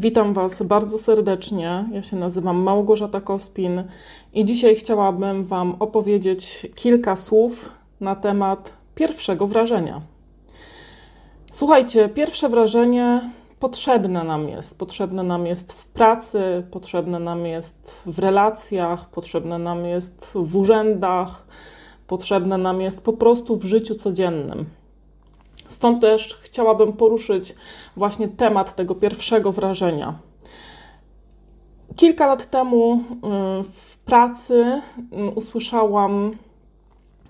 Witam Was bardzo serdecznie. Ja się nazywam Małgorzata Kospin i dzisiaj chciałabym Wam opowiedzieć kilka słów na temat pierwszego wrażenia. Słuchajcie, pierwsze wrażenie potrzebne nam jest. Potrzebne nam jest w pracy, potrzebne nam jest w relacjach, potrzebne nam jest w urzędach, potrzebne nam jest po prostu w życiu codziennym. Stąd też chciałabym poruszyć właśnie temat tego pierwszego wrażenia. Kilka lat temu y, w pracy y, usłyszałam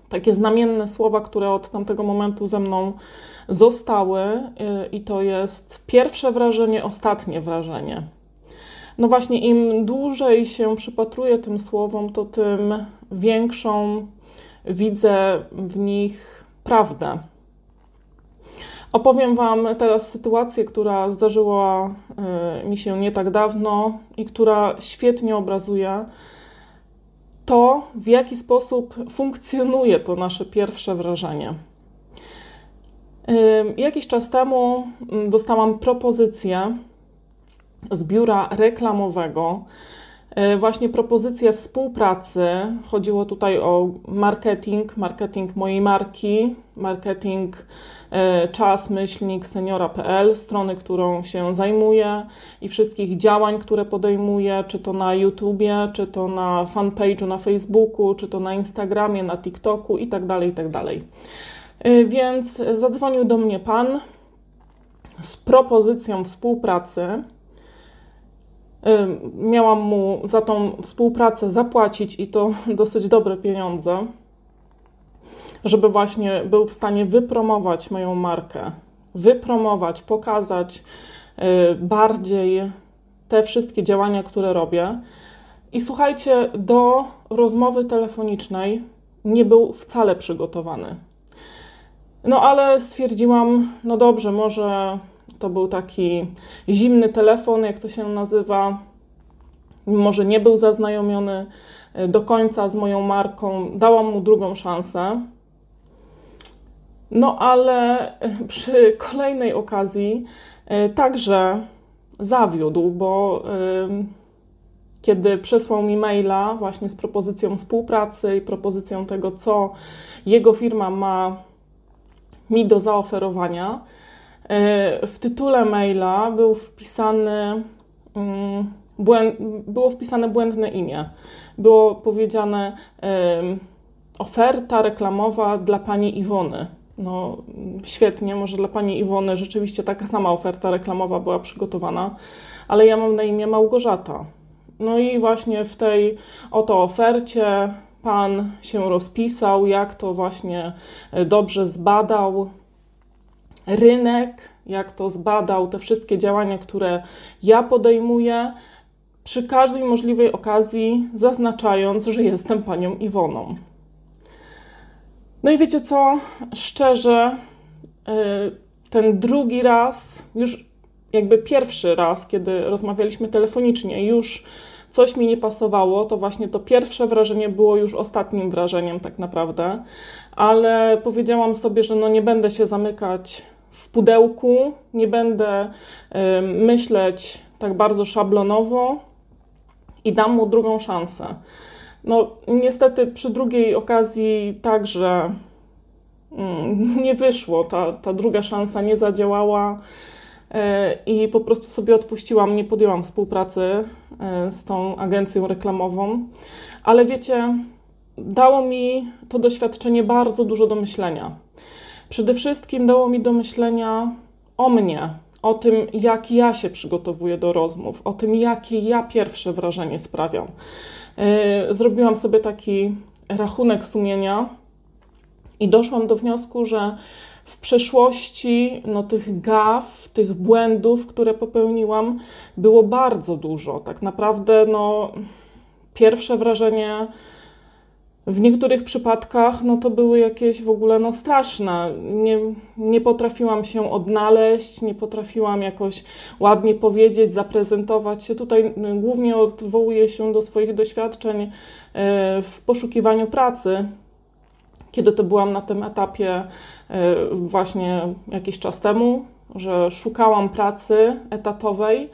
takie znamienne słowa, które od tamtego momentu ze mną zostały, y, i to jest pierwsze wrażenie, ostatnie wrażenie. No właśnie, im dłużej się przypatruję tym słowom, to tym większą widzę w nich prawdę. Opowiem Wam teraz sytuację, która zdarzyła e, mi się nie tak dawno i która świetnie obrazuje to, w jaki sposób funkcjonuje to nasze pierwsze wrażenie. E, jakiś czas temu dostałam propozycję z biura reklamowego, właśnie propozycję współpracy. Chodziło tutaj o marketing, marketing mojej marki, marketing E, czas myślnik seniora.pl, strony, którą się zajmuję i wszystkich działań, które podejmuję, czy to na YouTubie, czy to na fanpage'u na Facebooku, czy to na Instagramie, na TikToku itd., tak itd. Tak e, więc zadzwonił do mnie pan z propozycją współpracy. E, miałam mu za tą współpracę zapłacić i to dosyć dobre pieniądze żeby właśnie był w stanie wypromować moją markę, wypromować, pokazać y, bardziej te wszystkie działania, które robię. I słuchajcie, do rozmowy telefonicznej nie był wcale przygotowany. No ale stwierdziłam, no dobrze, może to był taki zimny telefon, jak to się nazywa. Może nie był zaznajomiony y, do końca z moją marką. Dałam mu drugą szansę. No ale przy kolejnej okazji e, także zawiódł, bo kiedy przesłał mi maila właśnie z propozycją współpracy i propozycją tego, co jego firma ma mi do zaoferowania, e, w tytule maila był wpisany, mm, było wpisane błędne imię. Było powiedziane oferta reklamowa dla pani Iwony no świetnie, może dla pani Iwony rzeczywiście taka sama oferta reklamowa była przygotowana, ale ja mam na imię Małgorzata. No i właśnie w tej oto ofercie pan się rozpisał, jak to właśnie e, dobrze zbadał rynek, jak to zbadał te wszystkie działania, które ja podejmuję, przy każdej możliwej okazji zaznaczając, że jestem panią Iwoną. No i wiecie co? Szczerze, y, ten drugi raz, już jakby pierwszy raz, kiedy rozmawialiśmy telefonicznie, już coś mi nie pasowało, to właśnie to pierwsze wrażenie było już ostatnim wrażeniem, tak naprawdę. Ale powiedziałam sobie, że no nie będę się zamykać w pudełku, nie będę myśleć tak bardzo szablonowo i dam mu drugą szansę. No, niestety przy drugiej okazji także mm, nie wyszło. Ta, ta druga szansa nie zadziałała e, i po prostu sobie odpuściłam, nie podjęłam współpracy e, z tą agencją reklamową. Ale wiecie, dało mi to doświadczenie bardzo dużo do myślenia. Przede wszystkim dało mi do myślenia o mnie, o tym, jak ja się przygotowuję do rozmów, o tym, jakie ja pierwsze wrażenie sprawiam. E, zrobiłam sobie taki rachunek sumienia i doszłam do wniosku, że w przeszłości no, tych gaf, tych błędów, które popełniłam, było bardzo dużo. Tak naprawdę no, pierwsze wrażenie w niektórych przypadkach no to były jakieś w ogóle no straszne. Nie, nie potrafiłam się odnaleźć, nie potrafiłam jakoś ładnie powiedzieć, zaprezentować się. Tutaj y, głównie odwołuję się do swoich doświadczeń y, w poszukiwaniu pracy. Kiedy to byłam na tym etapie y, właśnie jakiś czas temu, że szukałam pracy etatowej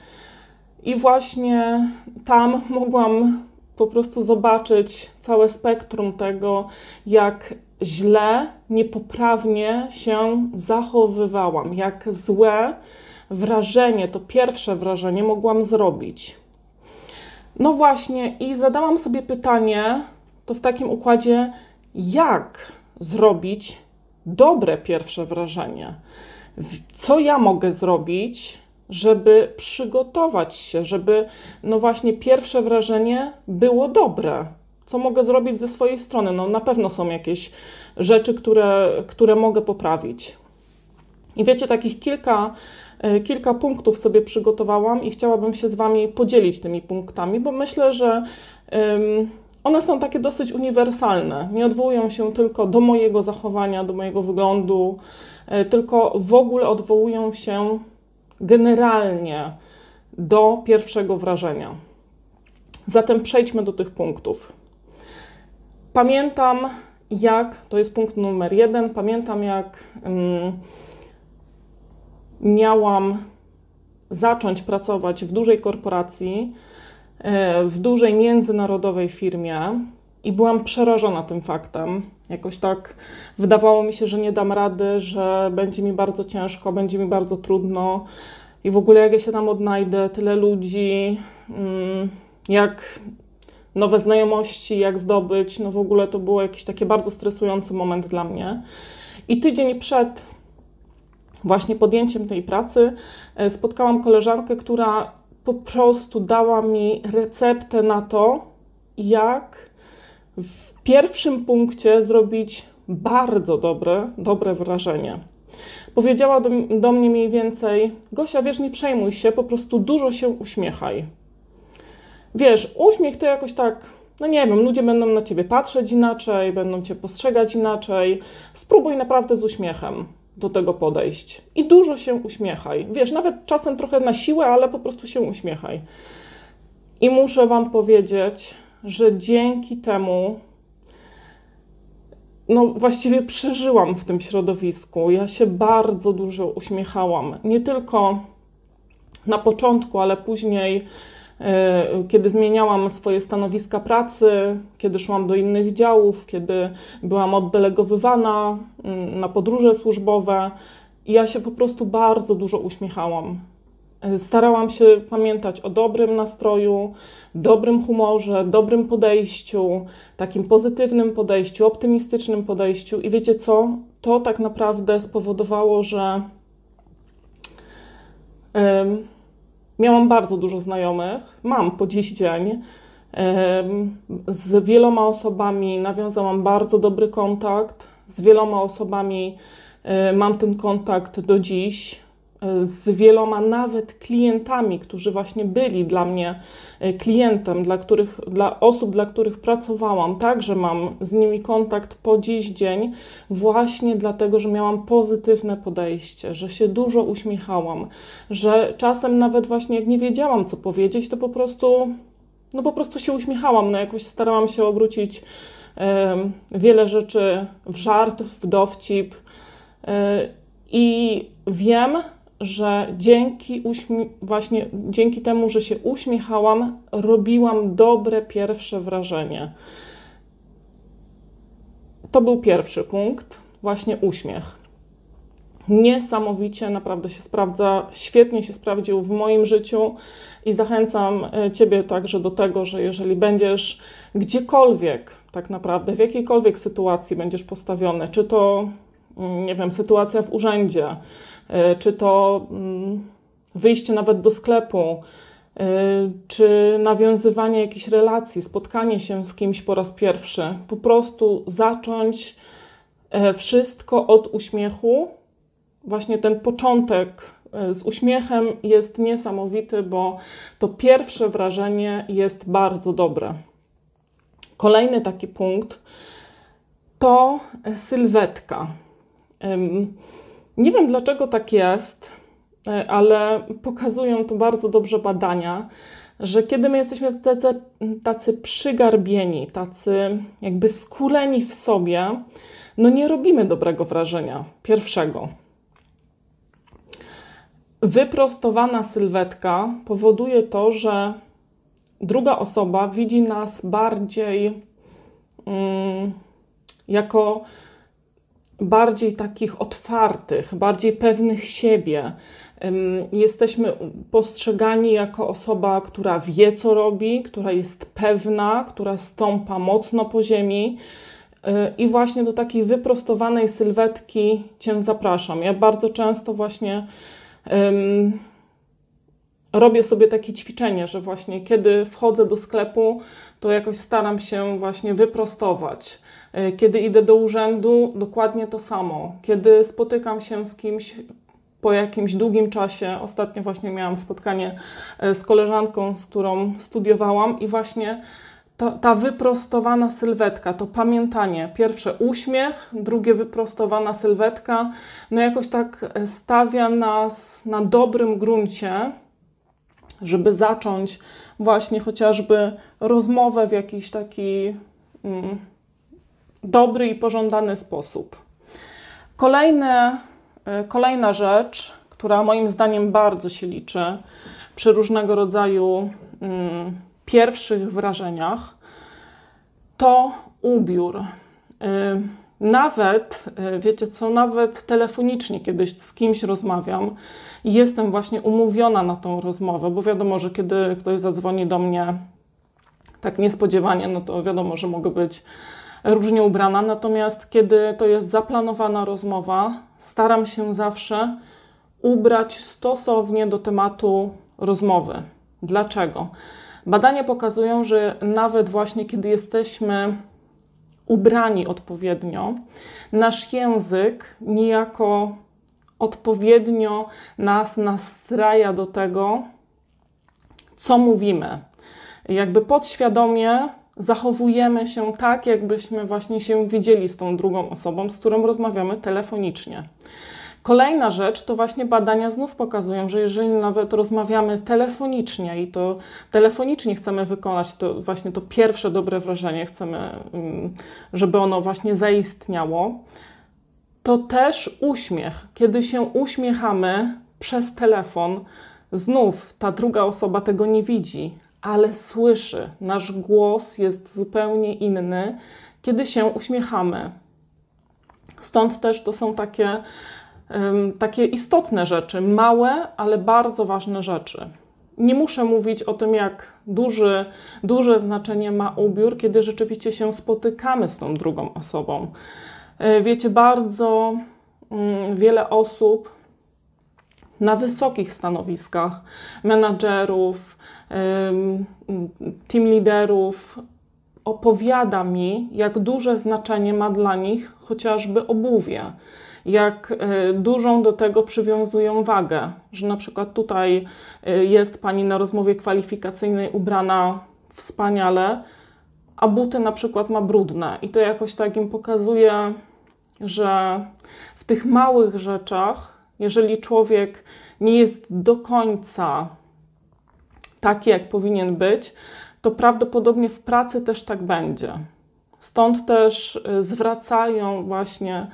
I właśnie tam mogłam po prostu zobaczyć całe spektrum tego, jak źle, niepoprawnie się zachowywałam, jak złe wrażenie, to pierwsze wrażenie mogłam zrobić. No właśnie, i zadałam sobie pytanie, to w takim układzie, jak zrobić dobre pierwsze wrażenie? Co ja mogę zrobić, żeby przygotować się, żeby no właśnie pierwsze wrażenie było dobre? Co mogę zrobić ze swojej strony? No na pewno są jakieś rzeczy, które, które mogę poprawić. I wiecie, takich kilka E, kilka punktów sobie przygotowałam i chciałabym się z Wami podzielić tymi punktami, bo myślę, że one są takie dosyć uniwersalne. Nie odwołują się tylko do mojego zachowania, do mojego wyglądu, e, tylko w ogóle odwołują się generalnie do pierwszego wrażenia. Zatem przejdźmy do tych punktów. Pamiętam, jak to jest punkt numer jeden. Pamiętam, jak miałam zacząć pracować w dużej korporacji, e, w dużej międzynarodowej firmie i byłam przerażona tym faktem. Jakoś tak wydawało mi się, że nie dam rady, że będzie mi bardzo ciężko, będzie mi bardzo trudno i w ogóle jak ja się tam odnajdę, tyle ludzi, mm, jak nowe znajomości, jak zdobyć, no w ogóle to było jakiś taki bardzo stresujący moment dla mnie. I tydzień przed właśnie podjęciem tej pracy e, spotkałam koleżankę, która po prostu dała mi receptę na to, jak w pierwszym punkcie zrobić bardzo dobre, dobre wrażenie. Powiedziała do, do mnie mniej więcej: Gosia, wiesz, nie przejmuj się, po prostu dużo się uśmiechaj. Wiesz, uśmiech to jakoś tak, no nie wiem, ludzie będą na ciebie patrzeć inaczej, będą cię postrzegać inaczej. Spróbuj naprawdę z uśmiechem do tego podejść. I dużo się uśmiechaj. Wiesz, nawet czasem trochę na siłę, ale po prostu się uśmiechaj. I muszę Wam powiedzieć, że dzięki temu, no właściwie przeżyłam w tym środowisku. Ja się bardzo dużo uśmiechałam. Nie tylko na początku, ale później E, kiedy zmieniałam swoje stanowiska pracy, kiedy szłam do innych działów, kiedy byłam oddelegowywana mm, na podróże służbowe, ja się po prostu bardzo dużo uśmiechałam. E, starałam się pamiętać o dobrym nastroju, dobrym humorze, dobrym podejściu, takim pozytywnym podejściu, optymistycznym podejściu. I wiecie co? To tak naprawdę spowodowało, że. Yy, Miałam bardzo dużo znajomych, mam po dziś dzień. Z wieloma osobami nawiązałam bardzo dobry kontakt, z wieloma osobami e, mam ten kontakt do dziś z wieloma nawet klientami, którzy właśnie byli dla mnie e, klientem, dla, których, dla osób, dla których pracowałam. Także mam z nimi kontakt po dziś dzień, właśnie dlatego, że miałam pozytywne podejście, że się dużo uśmiechałam, że czasem nawet właśnie jak nie wiedziałam, co powiedzieć, to po prostu, no po prostu się uśmiechałam, no jakoś starałam się obrócić e, wiele rzeczy w żart, w dowcip. E, I wiem, że dzięki, właśnie dzięki temu, że się uśmiechałam, robiłam dobre pierwsze wrażenie. To był pierwszy punkt, właśnie uśmiech. Niesamowicie naprawdę się sprawdza, świetnie się sprawdził w moim życiu i zachęcam e, Ciebie także do tego, że jeżeli będziesz gdziekolwiek, tak naprawdę, w jakiejkolwiek sytuacji będziesz postawiony, czy to, nie wiem, sytuacja w urzędzie, E, czy to mm, wyjście nawet do sklepu, e, czy nawiązywanie jakichś relacji, spotkanie się z kimś po raz pierwszy. Po prostu zacząć e, wszystko od uśmiechu. Właśnie ten początek z uśmiechem jest niesamowity, bo to pierwsze wrażenie jest bardzo dobre. Kolejny taki punkt to sylwetka. Nie wiem dlaczego tak jest, e, ale pokazują to bardzo dobrze badania, że kiedy my jesteśmy tacy, tacy przygarbieni, tacy jakby skuleni w sobie, no nie robimy dobrego wrażenia pierwszego. wyprostowana sylwetka powoduje to, że druga osoba widzi nas bardziej mm, jako bardziej takich otwartych, bardziej pewnych siebie. Jesteśmy postrzegani jako osoba, która wie, co robi, która jest pewna, która stąpa mocno po ziemi. Y, I właśnie do takiej wyprostowanej sylwetki Cię zapraszam. Ja bardzo często właśnie um, robię sobie takie ćwiczenie, że właśnie kiedy wchodzę do sklepu, to jakoś staram się właśnie wyprostować. Y, kiedy idę do urzędu, dokładnie to samo. Kiedy spotykam się z kimś po jakimś długim czasie, ostatnio właśnie miałam spotkanie y, z koleżanką, z którą studiowałam, i właśnie to, ta wyprostowana sylwetka, to pamiętanie. Pierwsze uśmiech, drugie wyprostowana sylwetka, no jakoś tak stawia nas na dobrym gruncie, żeby zacząć właśnie chociażby rozmowę w jakiś taki mm, dobry i pożądany sposób. Kolejne, e, kolejna rzecz, która moim zdaniem bardzo się liczy przy różnego rodzaju mm, pierwszych wrażeniach, to ubiór. Y, nawet, y, wiecie co, nawet telefonicznie kiedyś z kimś rozmawiam i jestem właśnie umówiona na tą rozmowę, bo wiadomo, że kiedy ktoś zadzwoni do mnie tak niespodziewanie, no to wiadomo, że mogę być różnie ubrana. Natomiast kiedy to jest zaplanowana rozmowa, staram się zawsze ubrać stosownie do tematu rozmowy. Dlaczego? Badania pokazują, że nawet właśnie kiedy jesteśmy ubrani odpowiednio, nasz język niejako odpowiednio nas nastraja do tego, co mówimy. Jakby podświadomie zachowujemy się tak, jakbyśmy właśnie się widzieli z tą drugą osobą, z którą rozmawiamy telefonicznie. Kolejna rzecz to właśnie badania znów pokazują, że jeżeli nawet rozmawiamy telefonicznie i to telefonicznie chcemy wykonać to właśnie to pierwsze dobre wrażenie, chcemy, mm, żeby ono właśnie zaistniało, to też uśmiech. Kiedy się uśmiechamy przez telefon, znów ta druga osoba tego nie widzi, ale słyszy. Nasz głos jest zupełnie inny, kiedy się uśmiechamy. Stąd też to są takie takie istotne rzeczy, małe, ale bardzo ważne rzeczy. Nie muszę mówić o tym, jak duży, duże znaczenie ma ubiór, kiedy rzeczywiście się spotykamy z tą drugą osobą. E, wiecie, bardzo mm, wiele osób na wysokich stanowiskach, menadżerów, team liderów, opowiada mi, jak duże znaczenie ma dla nich chociażby obuwie jak e, dużą do tego przywiązują wagę, że na przykład tutaj e, jest pani na rozmowie kwalifikacyjnej ubrana wspaniale, a buty na przykład ma brudne. I to jakoś tak im pokazuje, że w tych małych rzeczach, jeżeli człowiek nie jest do końca taki, jak powinien być, to prawdopodobnie w pracy też tak będzie. Stąd też y, zwracają właśnie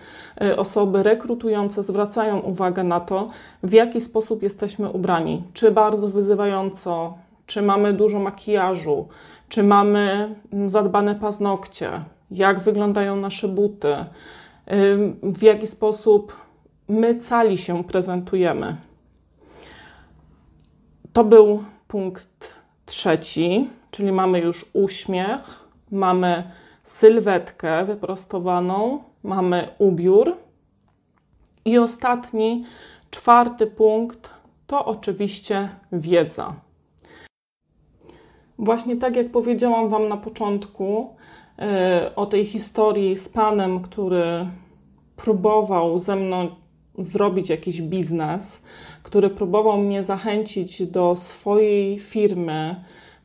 y, osoby rekrutujące, zwracają uwagę na to, w jaki sposób jesteśmy ubrani. Czy bardzo wyzywająco, czy mamy dużo makijażu, czy mamy mm, zadbane paznokcie, jak wyglądają nasze buty, w jaki sposób my cali się prezentujemy. To był punkt trzeci, czyli mamy już uśmiech, mamy sylwetkę wyprostowaną, mamy ubiór. I ostatni, czwarty punkt to oczywiście wiedza. Właśnie tak jak powiedziałam Wam na początku yy, o tej historii z panem, który próbował ze mną zrobić jakiś biznes, który próbował mnie zachęcić do swojej firmy,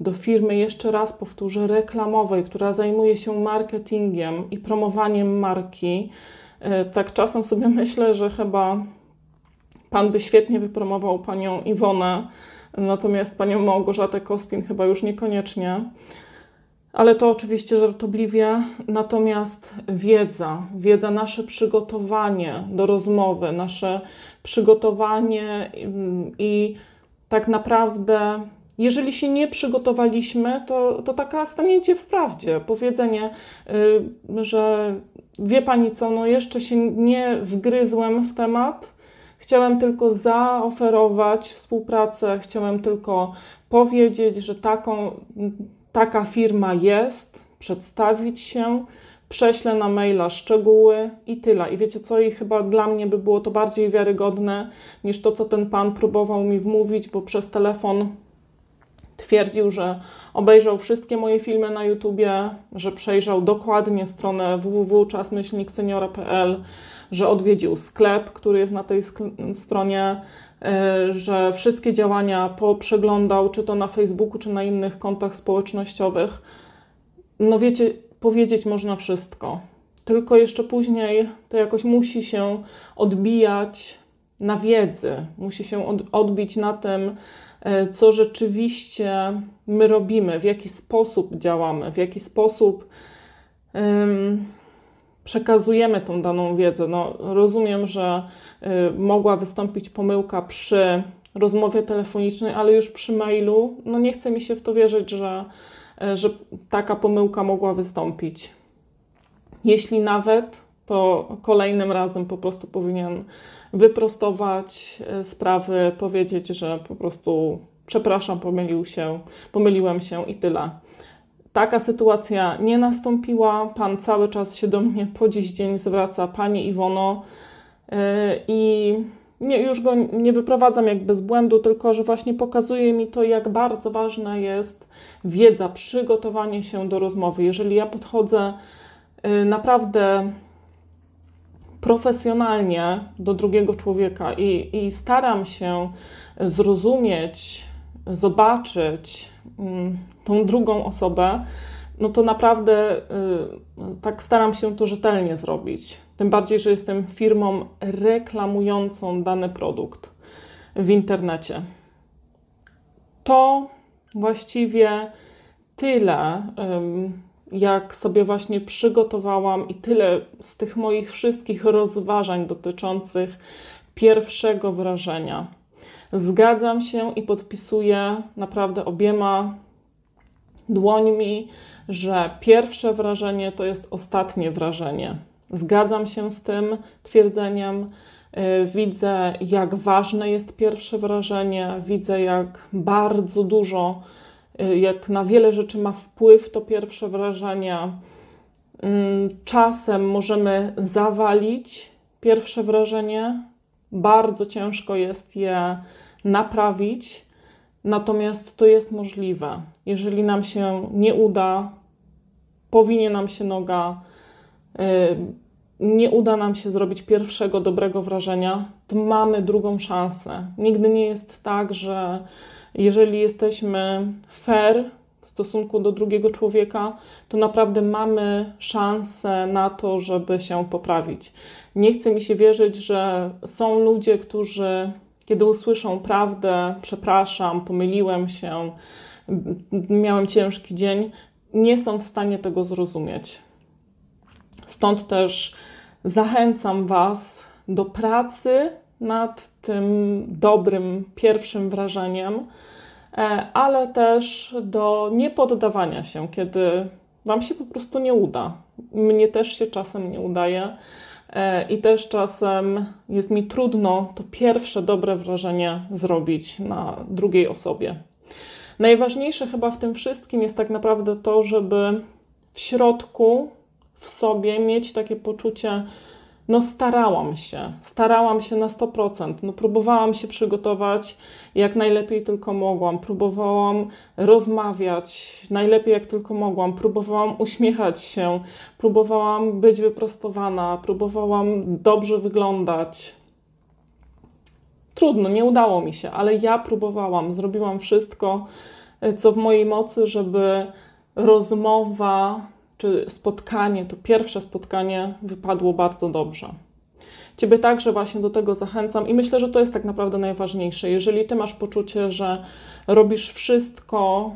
do firmy, jeszcze raz powtórzę, reklamowej, która zajmuje się marketingiem i promowaniem marki. E, tak czasem sobie myślę, że chyba Pan by świetnie wypromował Panią Iwonę, natomiast Panią Małgorzatę Kospin chyba już niekoniecznie. Ale to oczywiście żartobliwie, natomiast wiedza, wiedza, nasze przygotowanie do rozmowy, nasze przygotowanie mm, i tak naprawdę, jeżeli się nie przygotowaliśmy, to, to taka staniecie w prawdzie, powiedzenie, y, że wie pani co, no jeszcze się nie wgryzłem w temat, Chciałem tylko zaoferować współpracę, chciałem tylko powiedzieć, że taką, taka firma jest, przedstawić się, prześlę na maila szczegóły i tyle. I wiecie co, i chyba dla mnie by było to bardziej wiarygodne niż to, co ten pan próbował mi wmówić, bo przez telefon twierdził, że obejrzał wszystkie moje filmy na YouTubie, że przejrzał dokładnie stronę www.czasmyślnikseniora.pl, że odwiedził sklep, który jest na tej stronie, że wszystkie działania poprzeglądał, czy to na Facebooku, czy na innych kontach społecznościowych. No wiecie, powiedzieć można wszystko. Tylko jeszcze później to jakoś musi się odbijać na wiedzy, musi się odbić na tym, e, co rzeczywiście my robimy, w jaki sposób działamy, w jaki sposób przekazujemy tą daną wiedzę. No, rozumiem, że y, mogła wystąpić pomyłka przy rozmowie telefonicznej, ale już przy mailu, no nie chce mi się w to wierzyć, że, y, że taka pomyłka mogła wystąpić. Jeśli nawet, to kolejnym razem po prostu powinien wyprostować y, sprawy, powiedzieć, że po prostu przepraszam, pomylił się, pomyliłem się i tyle. Taka sytuacja nie nastąpiła. Pan cały czas się do mnie po dziś dzień zwraca, Pani Iwono, y, i nie, już go nie wyprowadzam jakby z błędu, tylko że właśnie pokazuje mi to, jak bardzo ważna jest wiedza, przygotowanie się do rozmowy. Jeżeli ja podchodzę y, naprawdę profesjonalnie do drugiego człowieka i, i staram się zrozumieć, zobaczyć, tą drugą osobę, no to naprawdę y, tak staram się to rzetelnie zrobić. Tym bardziej, że jestem firmą reklamującą dany produkt w internecie. To właściwie tyle, jak sobie właśnie przygotowałam, i tyle z tych moich wszystkich rozważań dotyczących pierwszego wrażenia. Zgadzam się i podpisuję naprawdę obiema dłońmi, że pierwsze wrażenie to jest ostatnie wrażenie. Zgadzam się z tym twierdzeniem. Y, widzę, jak ważne jest pierwsze wrażenie, widzę, jak bardzo dużo, y, jak na wiele rzeczy ma wpływ to pierwsze wrażenie. Mm, czasem możemy zawalić pierwsze wrażenie, bardzo ciężko jest je naprawić, natomiast to jest możliwe. Jeżeli nam się nie uda, powinie nam się noga, y, nie uda nam się zrobić pierwszego dobrego wrażenia, to mamy drugą szansę. Nigdy nie jest tak, że jeżeli jesteśmy fair stosunku do drugiego człowieka, to naprawdę mamy szansę na to, żeby się poprawić. Nie chce mi się wierzyć, że są ludzie, którzy kiedy usłyszą prawdę, przepraszam, pomyliłem się, miałem ciężki dzień, nie są w stanie tego zrozumieć. Stąd też zachęcam Was do pracy nad tym dobrym pierwszym wrażeniem, ale też do niepoddawania się, kiedy Wam się po prostu nie uda. Mnie też się czasem nie udaje e, i też czasem jest mi trudno to pierwsze dobre wrażenie zrobić na drugiej osobie. Najważniejsze chyba w tym wszystkim jest tak naprawdę to, żeby w środku, w sobie mieć takie poczucie, no starałam się, starałam się na 100%, no próbowałam się przygotować jak najlepiej tylko mogłam, próbowałam rozmawiać najlepiej jak tylko mogłam, próbowałam uśmiechać się, próbowałam być wyprostowana, próbowałam dobrze wyglądać, Trudno, nie udało mi się, ale ja próbowałam, zrobiłam wszystko, e, co w mojej mocy, żeby rozmowa czy spotkanie, to pierwsze spotkanie wypadło bardzo dobrze. Ciebie także właśnie do tego zachęcam i myślę, że to jest tak naprawdę najważniejsze. Jeżeli ty masz poczucie, że robisz wszystko,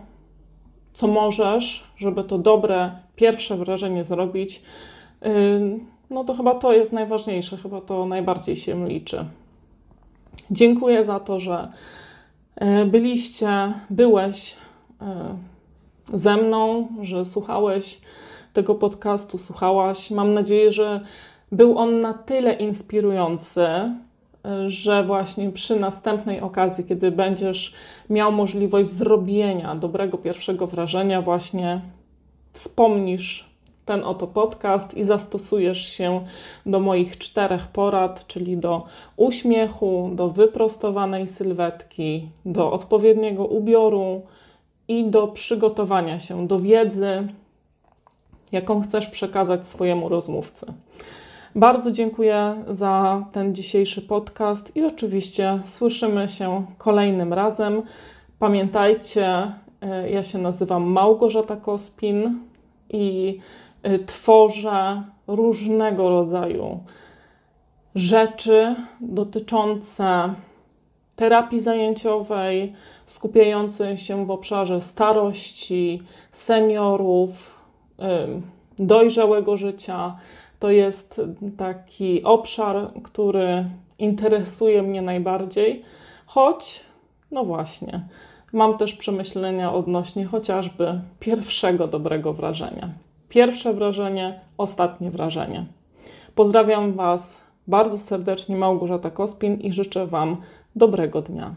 co możesz, żeby to dobre pierwsze wrażenie zrobić, no to chyba to jest najważniejsze, chyba to najbardziej się liczy. Dziękuję za to, że e, byliście, byłeś e, ze mną, że słuchałeś tego podcastu, słuchałaś. Mam nadzieję, że był on na tyle inspirujący, że właśnie przy następnej okazji, kiedy będziesz miał możliwość zrobienia dobrego pierwszego wrażenia, właśnie wspomnisz ten oto podcast i zastosujesz się do moich czterech porad, czyli do uśmiechu, do wyprostowanej sylwetki, do odpowiedniego ubioru i do przygotowania się do wiedzy, jaką chcesz przekazać swojemu rozmówcy. Bardzo dziękuję za ten dzisiejszy podcast i oczywiście słyszymy się kolejnym razem. Pamiętajcie, e, ja się nazywam Małgorzata Kospin i Y, tworzę różnego rodzaju rzeczy dotyczące terapii zajęciowej, skupiającej się w obszarze starości, seniorów, dojrzałego życia. To jest taki obszar, który interesuje mnie najbardziej, choć, no właśnie, mam też przemyślenia odnośnie chociażby pierwszego dobrego wrażenia. Pierwsze wrażenie, ostatnie wrażenie. Pozdrawiam Was bardzo serdecznie, Małgorzata Kospin i życzę Wam dobrego dnia.